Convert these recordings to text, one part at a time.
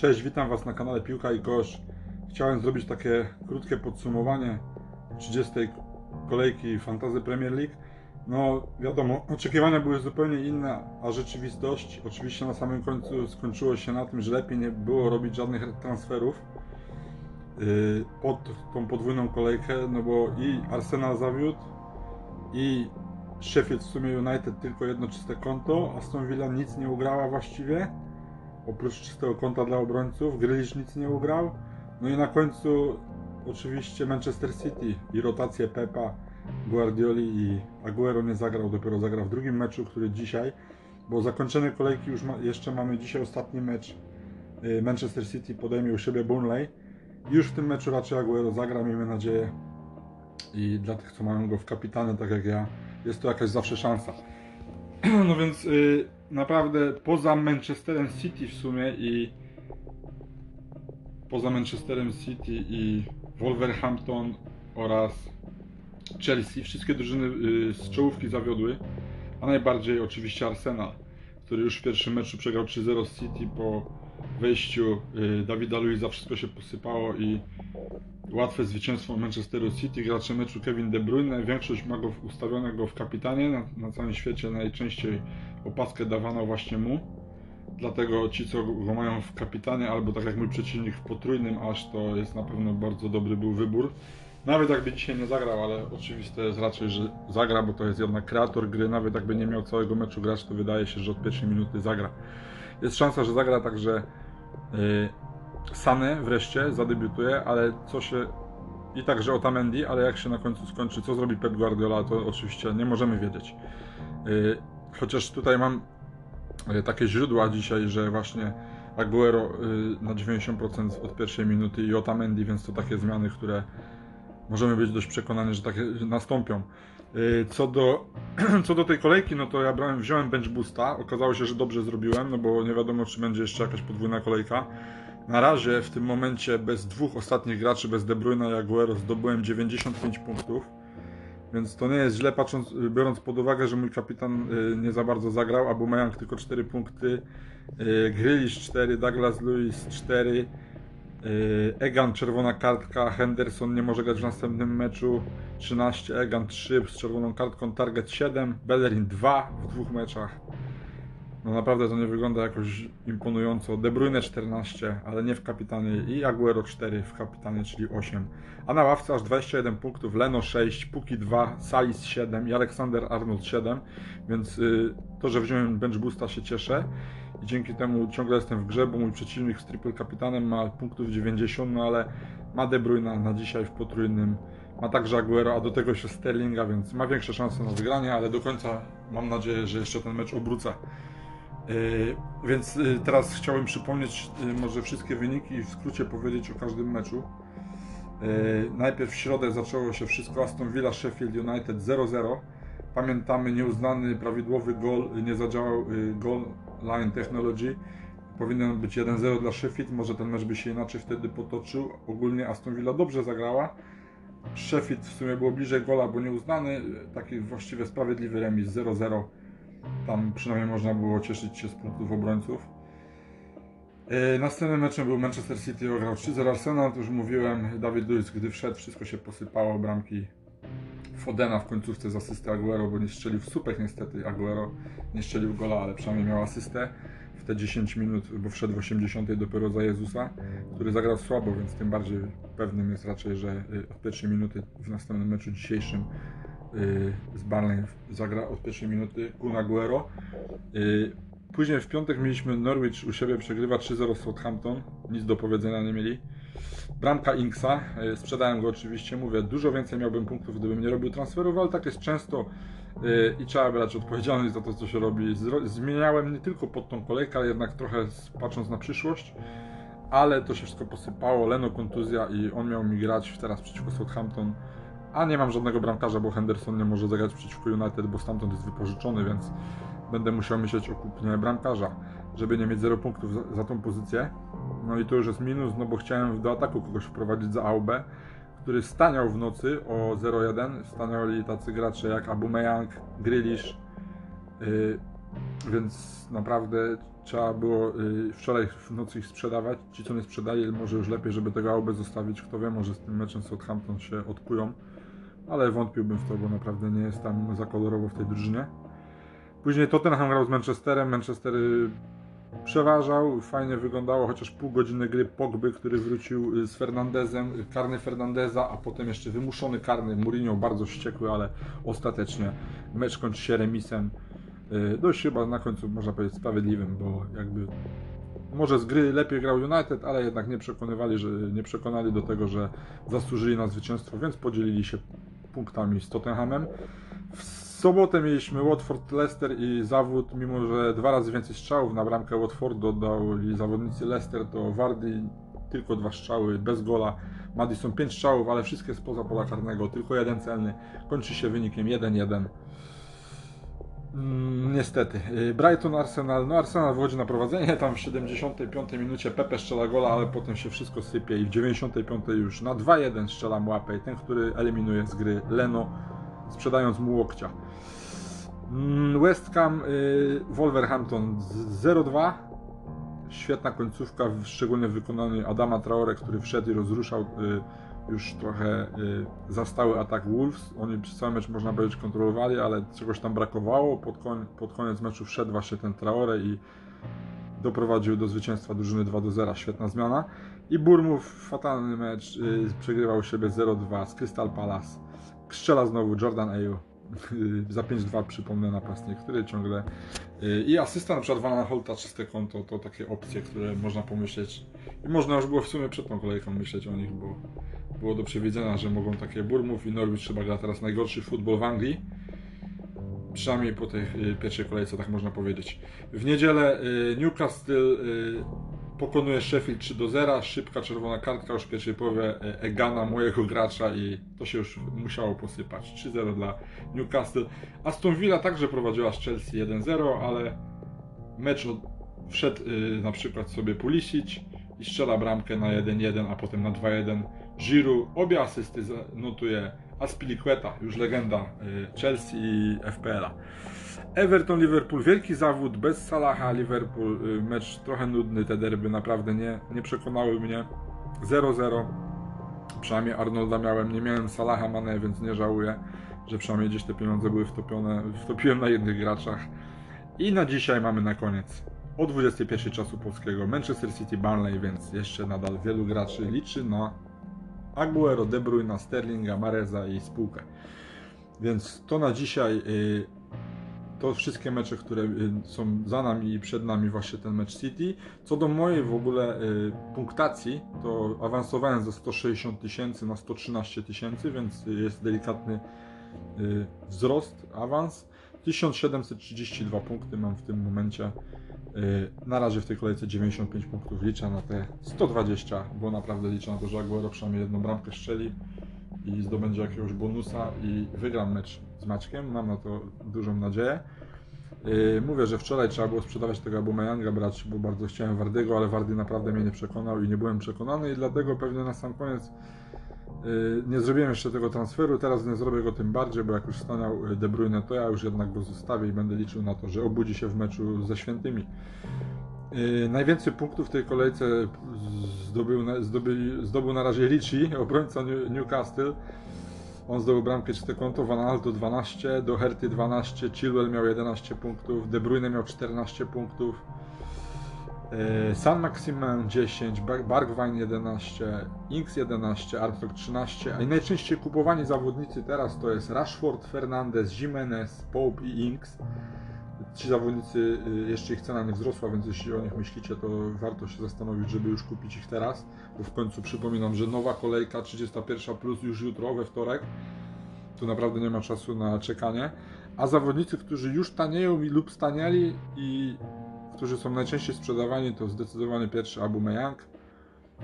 Cześć, witam Was na kanale Piłka i Kosz. Chciałem zrobić takie krótkie podsumowanie 30. kolejki Fantasy Premier League. No wiadomo, oczekiwania były zupełnie inne, a rzeczywistość oczywiście na samym końcu skończyło się na tym, że lepiej nie było robić żadnych transferów yy, pod tą podwójną kolejkę, no bo i Arsenal zawiódł, i Sheffield w sumie United tylko jedno czyste konto, Aston Villa nic nie ugrała właściwie oprócz czystego konta dla obrońców, Grealish nic nie ugrał. No i na końcu oczywiście Manchester City i rotację Pepa, Guardioli i Aguero nie zagrał, dopiero zagrał w drugim meczu, który dzisiaj, bo zakończenie kolejki już ma, jeszcze mamy dzisiaj ostatni mecz. Y, Manchester City podejmie u siebie Burnley. Już w tym meczu raczej Aguero zagra, miejmy nadzieję. I dla tych, co mają go w kapitanie, tak jak ja, jest to jakaś zawsze szansa. No więc y, naprawdę poza Manchesterem City w sumie i poza Manchesterem City i Wolverhampton oraz Chelsea wszystkie drużyny y, z czołówki zawiodły, a najbardziej oczywiście Arsenal, który już w pierwszym meczu przegrał 3-0 z City po wejściu y, Dawida Luiza wszystko się posypało i łatwe zwycięstwo Manchesteru City. Gracze meczu Kevin De Bruyne, większość ma go ustawionego w kapitanie. Na, na całym świecie najczęściej opaskę dawano właśnie mu. Dlatego ci, co go mają w kapitanie, albo tak jak mój przeciwnik w potrójnym aż, to jest na pewno bardzo dobry był wybór. Nawet jakby dzisiaj nie zagrał, ale oczywiste jest raczej, że zagra, bo to jest jednak kreator gry. Nawet jakby nie miał całego meczu grać, to wydaje się, że od pierwszej minuty zagra. Jest szansa, że zagra także yy, Sane wreszcie zadebiutuje, ale co się i także Otamendi, ale jak się na końcu skończy, co zrobi Pep Guardiola, to oczywiście nie możemy wiedzieć. Yy, chociaż tutaj mam yy, takie źródła dzisiaj, że właśnie Aguero yy, na 90% od pierwszej minuty i Otamendi, więc to takie zmiany, które możemy być dość przekonani, że takie nastąpią. Co do, co do tej kolejki, no to ja brałem, wziąłem bench boosta. Okazało się, że dobrze zrobiłem, no bo nie wiadomo, czy będzie jeszcze jakaś podwójna kolejka. Na razie w tym momencie bez dwóch ostatnich graczy, bez De Bruyne i Aguero zdobyłem 95 punktów. Więc to nie jest źle, patrząc, biorąc pod uwagę, że mój kapitan nie za bardzo zagrał, Aubameyang tylko 4 punkty, Grealish 4, Douglas Lewis 4, Egan czerwona kartka, Henderson nie może grać w następnym meczu 13, Egan 3 z czerwoną kartką, Target 7, Bellerin 2 w dwóch meczach. No naprawdę to nie wygląda jakoś imponująco. De Bruyne 14, ale nie w kapitanie i Aguero 4 w kapitanie, czyli 8. A na ławce aż 21 punktów, Leno 6, Puki 2, Salis 7 i Aleksander Arnold 7, więc y, to, że wziąłem bench boosta się cieszę i dzięki temu ciągle jestem w grze, bo mój przeciwnik z triple kapitanem ma punktów 90, no ale ma De Bruyne na dzisiaj w potrójnym, ma także Aguero, a do tego jeszcze Sterlinga, więc ma większe szanse na wygranie, ale do końca mam nadzieję, że jeszcze ten mecz obrócę. Yy, więc yy, teraz chciałem przypomnieć yy, może wszystkie wyniki i w skrócie powiedzieć o każdym meczu. Najpierw w środę zaczęło się wszystko Aston Villa Sheffield United 0-0. Pamiętamy nieuznany prawidłowy gol, nie zadziałał goal line technology. Powinien być 1-0 dla Sheffield, może ten mecz by się inaczej wtedy potoczył. Ogólnie Aston Villa dobrze zagrała. Sheffield w sumie było bliżej gola, bo nieuznany, taki właściwie sprawiedliwy remis 0-0 tam przynajmniej można było cieszyć się z punktów obrońców. Yy, następnym meczem był Manchester City, ograł 3-0 Arsenal, to już mówiłem, Dawid Luiz, gdy wszedł, wszystko się posypało, bramki Fodena w końcówce z asysty Aguero, bo nie strzelił w supek niestety Aguero, nie strzelił gola, ale przynajmniej miał asystę w te 10 minut, bo wszedł w 80 dopiero za Jezusa, który zagrał słabo, więc tym bardziej pewnym jest raczej, że y, od pierwszej minuty w następnym meczu dzisiejszym z Barney zagra od pierwszej minuty Kun Aguero. Y, później w piątek mieliśmy Norwich u siebie, przegrywa 3-0 Southampton, nic do powiedzenia nie mieli. Bramka Inksa, y, sprzedałem go oczywiście, mówię, dużo więcej miałbym punktów, gdybym nie robił transferów, ale tak jest często i trzeba brać odpowiedzialność za to, co się robi. Zmieniałem nie tylko pod tą kolejkę, ale jednak trochę patrząc na przyszłość, ale to się wszystko posypało, Leno kontuzja i on miał mi grać teraz przeciwko Southampton a nie mam żadnego bramkarza, bo Henderson nie może zagrać przeciwko United, bo stamtąd jest wypożyczony, więc będę musiał myśleć o kupnie bramkarza, żeby nie mieć 0 punktów za, za tą pozycję. No i to już jest minus, no bo chciałem do ataku kogoś wprowadzić za AUB, który staniał w nocy o 0-1. Staniali tacy gracze jak Abumeyang, Grealish, yy, więc naprawdę trzeba było y, wczoraj w nocy ich sprzedawać. Ci, co nie sprzedali, może już lepiej, żeby tego AOB zostawić. Kto wie, może z tym meczem Southampton się odkują, ale wątpiłbym w to, bo naprawdę nie jest tam za kolorowo w tej drużynie. Później Tottenham grał z Manchesterem. Manchester y, przeważał, fajnie wyglądało, chociaż pół godziny gry Pogby, który wrócił y, z Fernandezem, karny Fernandeza, a potem jeszcze wymuszony karny Mourinho, bardzo wściekły, ale ostatecznie mecz kończy się remisem. Y, Dość chyba na końcu można powiedzieć sprawiedliwym, bo jakby może z gry lepiej grał United, ale jednak nie przekonywali, że nie przekonali do tego, że zasłużyli na zwycięstwo, więc podzielili się punktami z Tottenhamem. W sobotę mieliśmy Watford, Leicester i zawód, mimo że dwa razy więcej strzałów na bramkę Watford dodali zawodnicy Leicester, to Wardy tylko dwa strzały, bez gola. Madison pięć strzałów, ale wszystkie spoza pola karnego, tylko jeden celny. Kończy się wynikiem 1-1. Niestety. Y, Brighton, Arsenal. No Arsenal wchodzi na prowadzenie, tam w 75 minucie Pepe strzela gola, ale potem się wszystko sypie i w 95 już na 2-1 strzela mu łapę. Ten, który eliminuje z gry Leno, sprzedając mu łokcia. Mm, West Ham, y, Wolverhampton z 0-2. Świetna końcówka, szczególnie w wykonaniu Adama Traore, który wszedł i rozruszał y, już trochę y, zastały atak Wolves. Oni przez cały mecz można powiedzieć kontrolowali, ale czegoś tam brakowało. Pod, koń, pod koniec meczu wszedł właśnie ten Traore i doprowadził do zwycięstwa drużyny 2 do 0. Świetna zmiana. I Burmów, fatalny mecz, y, przegrywał siebie 0-2 z Crystal Palace. Strzela znowu Jordan Ayew. Za 5-2 przypomnę napastnik, który ciągle. y, I asysta na przykład Van Holta, czyste konto, to takie opcje, które można pomyśleć. I można już było w sumie przed tą kolejką myśleć o nich, bo było do przewidzenia, że mogą takie Burmów i Norwich trzeba gra teraz najgorszy futbol w Anglii. Przynajmniej po tej y, pierwszej kolejce, tak można powiedzieć. W niedzielę y, Newcastle y, pokonuje Sheffield 3 do 0. Szybka czerwona kartka już w pierwszej połowie Egana, mojego gracza i to się już musiało posypać. 3-0 dla Newcastle. Aston Villa także prowadziła z Chelsea 1-0, ale mecz wszedł na przykład sobie Pulisic i strzela bramkę na 1-1, a potem na 2-1 Giroud. Obie asysty notuje Aspilicueta, już legenda y, Chelsea i FPL-a. Everton, Liverpool, wielki zawód, bez Salaha, Liverpool, y, mecz trochę nudny, te derby naprawdę nie, nie przekonały mnie. 0-0, przynajmniej Arnolda miałem, nie miałem Salaha, Mane, więc nie żałuję, że przynajmniej gdzieś te pieniądze były wtopione, wtopiłem na jednych graczach. I na dzisiaj mamy na koniec o 21 czasu polskiego Manchester City Burnley, więc jeszcze nadal wielu graczy liczy na Aguero, De Bruyne, Sterlinga, Mareza i spółkę. Więc to na dzisiaj y, to wszystkie mecze, które y, są za nami i przed nami właśnie ten mecz City. Co do mojej w ogóle y, punktacji, to awansowałem ze 160 tysięcy na 113 tysięcy, więc jest delikatny wzrost, awans. 1732 punkty mam w tym momencie. Y, Na razie w tej kolejce 95 punktów liczę na te 120, bo naprawdę liczę na to, że Aguero przynajmniej jedną bramkę strzeli i zdobędzie jakiegoś bonusa i wygram mecz z Maćkiem. Mam na to dużą nadzieję. Yy, Mówię, że wczoraj trzeba było sprzedawać tego Abumeyanga brać, bo bardzo chciałem Wardiego, ale Wardy naprawdę mnie nie przekonał i nie byłem przekonany i dlatego pewnie na sam koniec nie zrobiłem jeszcze tego transferu. Teraz nie zrobię go tym bardziej, bo jak już stanął De Bruyne, to ja już jednak go zostawię i będę liczył na to, że obudzi się w meczu ze świętymi. Yy, najwięcej punktów w tej kolejce zdobył zdobyli, zdobył na razie Ricci, obrońca New- Newcastle. On zdobył bramkę czyste konto, Van Alto 12, Doherty 12, Chilwell miał 11 punktów, De Bruyne miał 14 punktów, San Maximin 10, Bar- Bargwine 11, Inks 11, Armstrong 13, a najczęściej kupowani zawodnicy teraz to jest Rashford, Fernandez, Jimenez, Pope i Inks. Ci zawodnicy, y, jeszcze ich cena nie wzrosła, więc jeśli o nich myślicie, to warto się zastanowić, żeby już kupić ich teraz, bo w końcu przypominam, że nowa kolejka 31 plus już jutro, we wtorek, tu naprawdę nie ma czasu na czekanie, a zawodnicy, którzy już tanieją lub stanieli i którzy są najczęściej sprzedawani, to zdecydowanie pierwszy Aubameyang,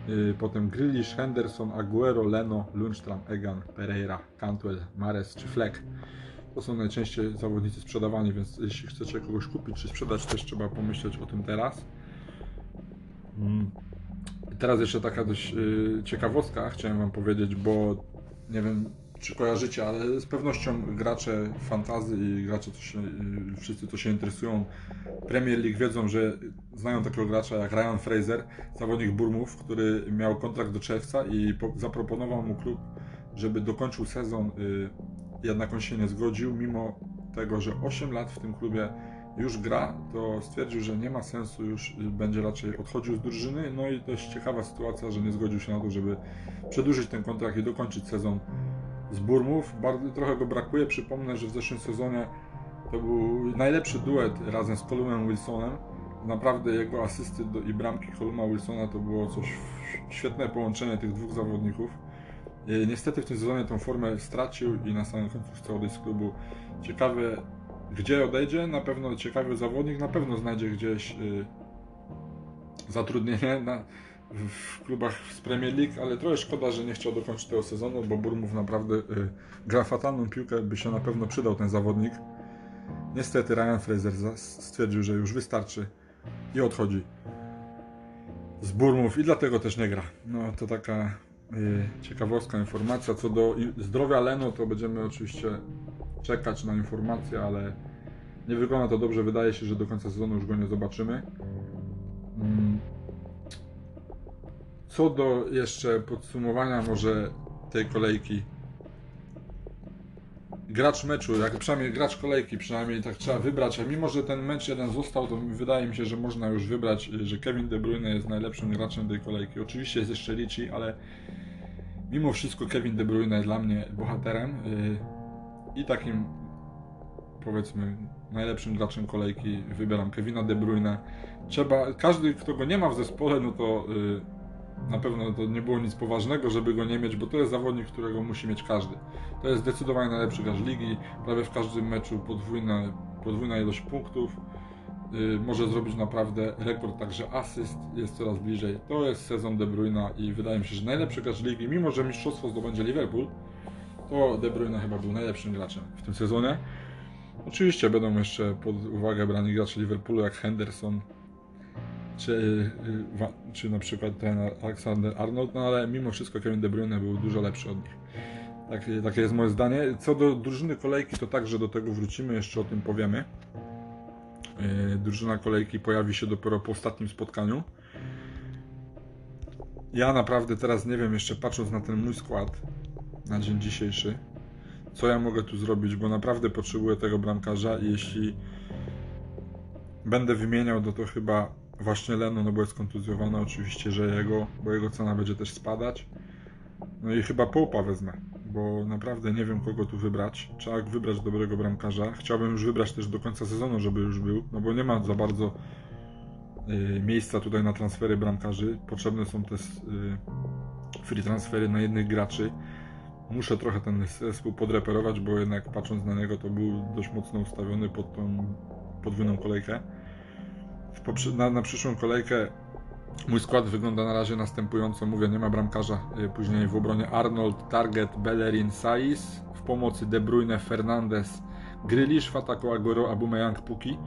yy, potem Grealish, Henderson, Aguero, Leno, Lundstram, Egan, Pereira, Cantwell, Mares czy Fleck. To są najczęściej zawodnicy sprzedawani, więc jeśli chcecie kogoś kupić czy sprzedać, też trzeba pomyśleć o tym teraz. Mm. Teraz jeszcze taka dość y, ciekawostka chciałem Wam powiedzieć, bo nie wiem czy kojarzycie, ale z pewnością gracze fantazy i gracze, to się, wszyscy, co się interesują Premier League wiedzą, że znają takiego gracza jak Ryan Fraser, zawodnik Burmów, który miał kontrakt do czerwca i zaproponował mu klub, żeby dokończył sezon, y, jednak on się nie zgodził, mimo tego, że 8 lat w tym klubie już gra, to stwierdził, że nie ma sensu, już będzie raczej odchodził z drużyny. No i dość ciekawa sytuacja, że nie zgodził się na to, żeby przedłużyć ten kontrakt i dokończyć sezon z Burmów. Bardzo, trochę go brakuje. Przypomnę, że w zeszłym sezonie to był najlepszy duet razem z Columem Wilsonem. Naprawdę jego asysty do, i bramki Columa Wilsona to było coś świetne połączenie tych dwóch zawodników. Niestety w tym sezonie tą formę stracił i na samym końcu chce odejść z klubu. Ciekawe, gdzie odejdzie, na pewno ciekawy zawodnik, na pewno znajdzie gdzieś y, zatrudnienie na, w klubach z Premier League, ale trochę szkoda, że nie chciał dokończyć tego sezonu, bo Burmów naprawdę y, gra fatalną piłkę, by się na pewno przydał ten zawodnik. Niestety Ryan Fraser stwierdził, że już wystarczy i odchodzi z Burmów i dlatego też nie gra. No to taka y, ciekawostka, informacja. Co do zdrowia Leno, to będziemy oczywiście czekać na informacje, ale nie wygląda to dobrze. Wydaje się, że do końca sezonu już go nie zobaczymy. Mm. Co do jeszcze podsumowania może tej kolejki. Gracz meczu, jak przynajmniej gracz kolejki, przynajmniej tak trzeba wybrać, a mimo, że ten mecz jeden został, to wydaje mi się, że można już wybrać, że Kevin De Bruyne jest najlepszym graczem tej kolejki. Oczywiście jest jeszcze Ricci, ale mimo wszystko Kevin De Bruyne jest dla mnie bohaterem. Y, i takim powiedzmy najlepszym graczem kolejki wybieram Kevina De Bruyne. Trzeba, każdy kto go nie ma w zespole, no to yy, na pewno to nie było nic poważnego, żeby go nie mieć, bo to jest zawodnik, którego musi mieć każdy. To jest zdecydowanie najlepszy gracz ligi, prawie w każdym meczu podwójna, podwójna ilość punktów. Yy, może zrobić naprawdę rekord, także asyst jest coraz bliżej. To jest sezon De Bruyne i wydaje mi się, że najlepszy gracz ligi, mimo że mistrzostwo zdobędzie Liverpool, to De Bruyne chyba był najlepszym graczem w tym sezonie. Oczywiście będą jeszcze pod uwagę brani gracze Liverpoolu jak Henderson, czy, y, czy na przykład ten Alexander Arnold, no ale mimo wszystko Kevin De Bruyne był dużo lepszy od nich. Tak, takie jest moje zdanie. Co do drużyny kolejki, to także do tego wrócimy, jeszcze o tym powiemy. Y, drużyna kolejki pojawi się dopiero po ostatnim spotkaniu. Ja naprawdę teraz nie wiem, jeszcze patrząc na ten mój skład, na dzień dzisiejszy. Co ja mogę tu zrobić, bo naprawdę potrzebuję tego bramkarza i jeśli będę wymieniał, no to chyba właśnie Leno, no bo jest kontuzjowany oczywiście, że jego, bo jego cena będzie też spadać. No i chyba Połpa wezmę, bo naprawdę nie wiem kogo tu wybrać. Trzeba wybrać dobrego bramkarza. Chciałbym już wybrać też do końca sezonu, żeby już był, no bo nie ma za bardzo y, miejsca tutaj na transfery bramkarzy. Potrzebne są też y, free transfery na jednych graczy muszę trochę ten zespół podreperować, bo jednak patrząc na niego to był dość mocno ustawiony pod tą podwójną kolejkę. Na, na przyszłą kolejkę mój skład wygląda na razie następująco. Mówię, nie ma bramkarza. Y, później w obronie Arnold, Target, Bellerin, Saiz. W pomocy De Bruyne, Fernandez, Grealish, w ataku Aguero, Aubameyang, Puki.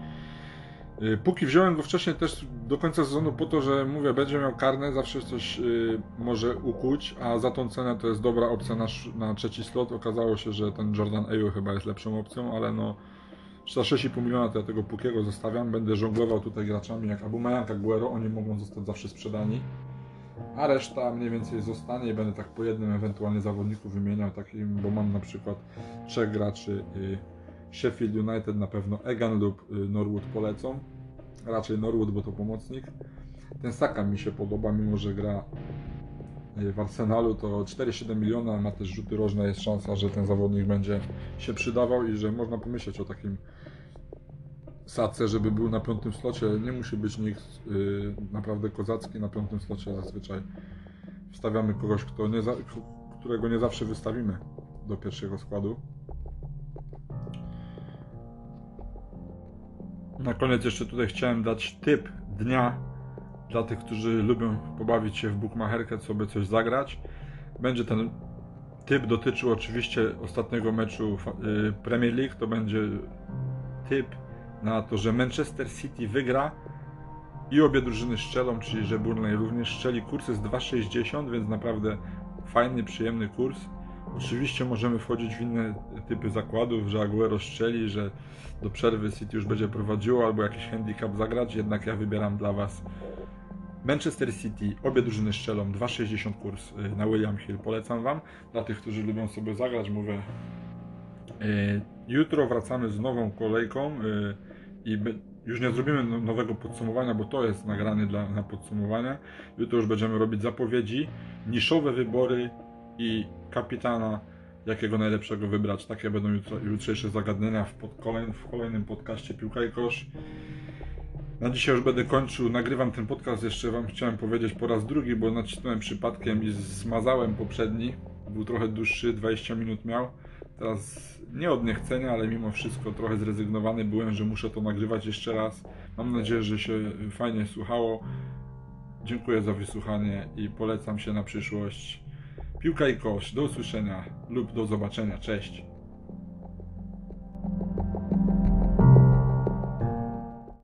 Y, póki wziąłem go wcześniej też do końca sezonu po to, że mówię, będzie miał karne, zawsze coś y, może ukuć, a za tą cenę to jest dobra opcja na, na trzeci slot. Okazało się, że ten Jordan Ayew chyba jest lepszą opcją, ale no za 6,5 miliona to ja tego Pukiego zostawiam. Będę żonglował tutaj graczami jak Aubameyang, Aguero, oni mogą zostać zawsze sprzedani. A reszta mniej więcej zostanie i będę tak po jednym ewentualnie zawodniku wymieniał, takim, bo mam na przykład trzech graczy. Y, Sheffield United na pewno Egan lub y, Norwood polecą. Raczej Norwood, bo to pomocnik. Ten Saka mi się podoba, mimo że gra w Arsenalu, to 4,7 miliona, ma też rzuty rożne, jest szansa, że ten zawodnik będzie się przydawał i że można pomyśleć o takim Sace, żeby był na piątym slocie. Nie musi być nikt yy, naprawdę kozacki na piątym slocie, zazwyczaj wstawiamy kogoś, kto nie za, którego nie zawsze wystawimy do pierwszego składu. Na koniec jeszcze tutaj chciałem dać typ dnia dla tych, którzy lubią pobawić się w bukmacherkę, sobie coś zagrać. Będzie ten typ dotyczył oczywiście ostatniego meczu y, Premier League. To będzie typ na to, że Manchester City wygra i obie drużyny strzelą, czyli że Burnley również strzeli. Kurs jest 2,60, więc naprawdę fajny, przyjemny kurs. Oczywiście możemy wchodzić w inne typy zakładów, że Aguero strzeli, że do przerwy City już będzie prowadziło albo jakiś handicap zagrać, jednak ja wybieram dla Was Manchester City, obie drużyny strzelą 2,60 kurs y, na William Hill. Polecam Wam. Dla tych, którzy lubią sobie zagrać, mówię. y, Jutro wracamy z nową kolejką y, i już nie zrobimy no- nowego podsumowania, bo to jest nagrany dla, na podsumowanie. Jutro już będziemy robić zapowiedzi, niszowe wybory i kapitana, jakiego najlepszego wybrać. Takie będą jutro, jutrzejsze zagadnienia w, pod, kolejn, w kolejnym podcaście Piłka i Kosz. Na dzisiaj już będę kończył. Nagrywam ten podcast jeszcze Wam chciałem powiedzieć po raz drugi, bo nacisnąłem przypadkiem i zmazałem poprzedni. Był trochę dłuższy, 20 minut miał. Teraz nie od niechcenia, ale mimo wszystko trochę zrezygnowany byłem, że muszę to nagrywać jeszcze raz. Mam nadzieję, że się fajnie słuchało. Dziękuję za wysłuchanie i polecam się na przyszłość. Piłka i kosz. Do usłyszenia lub do zobaczenia. Cześć.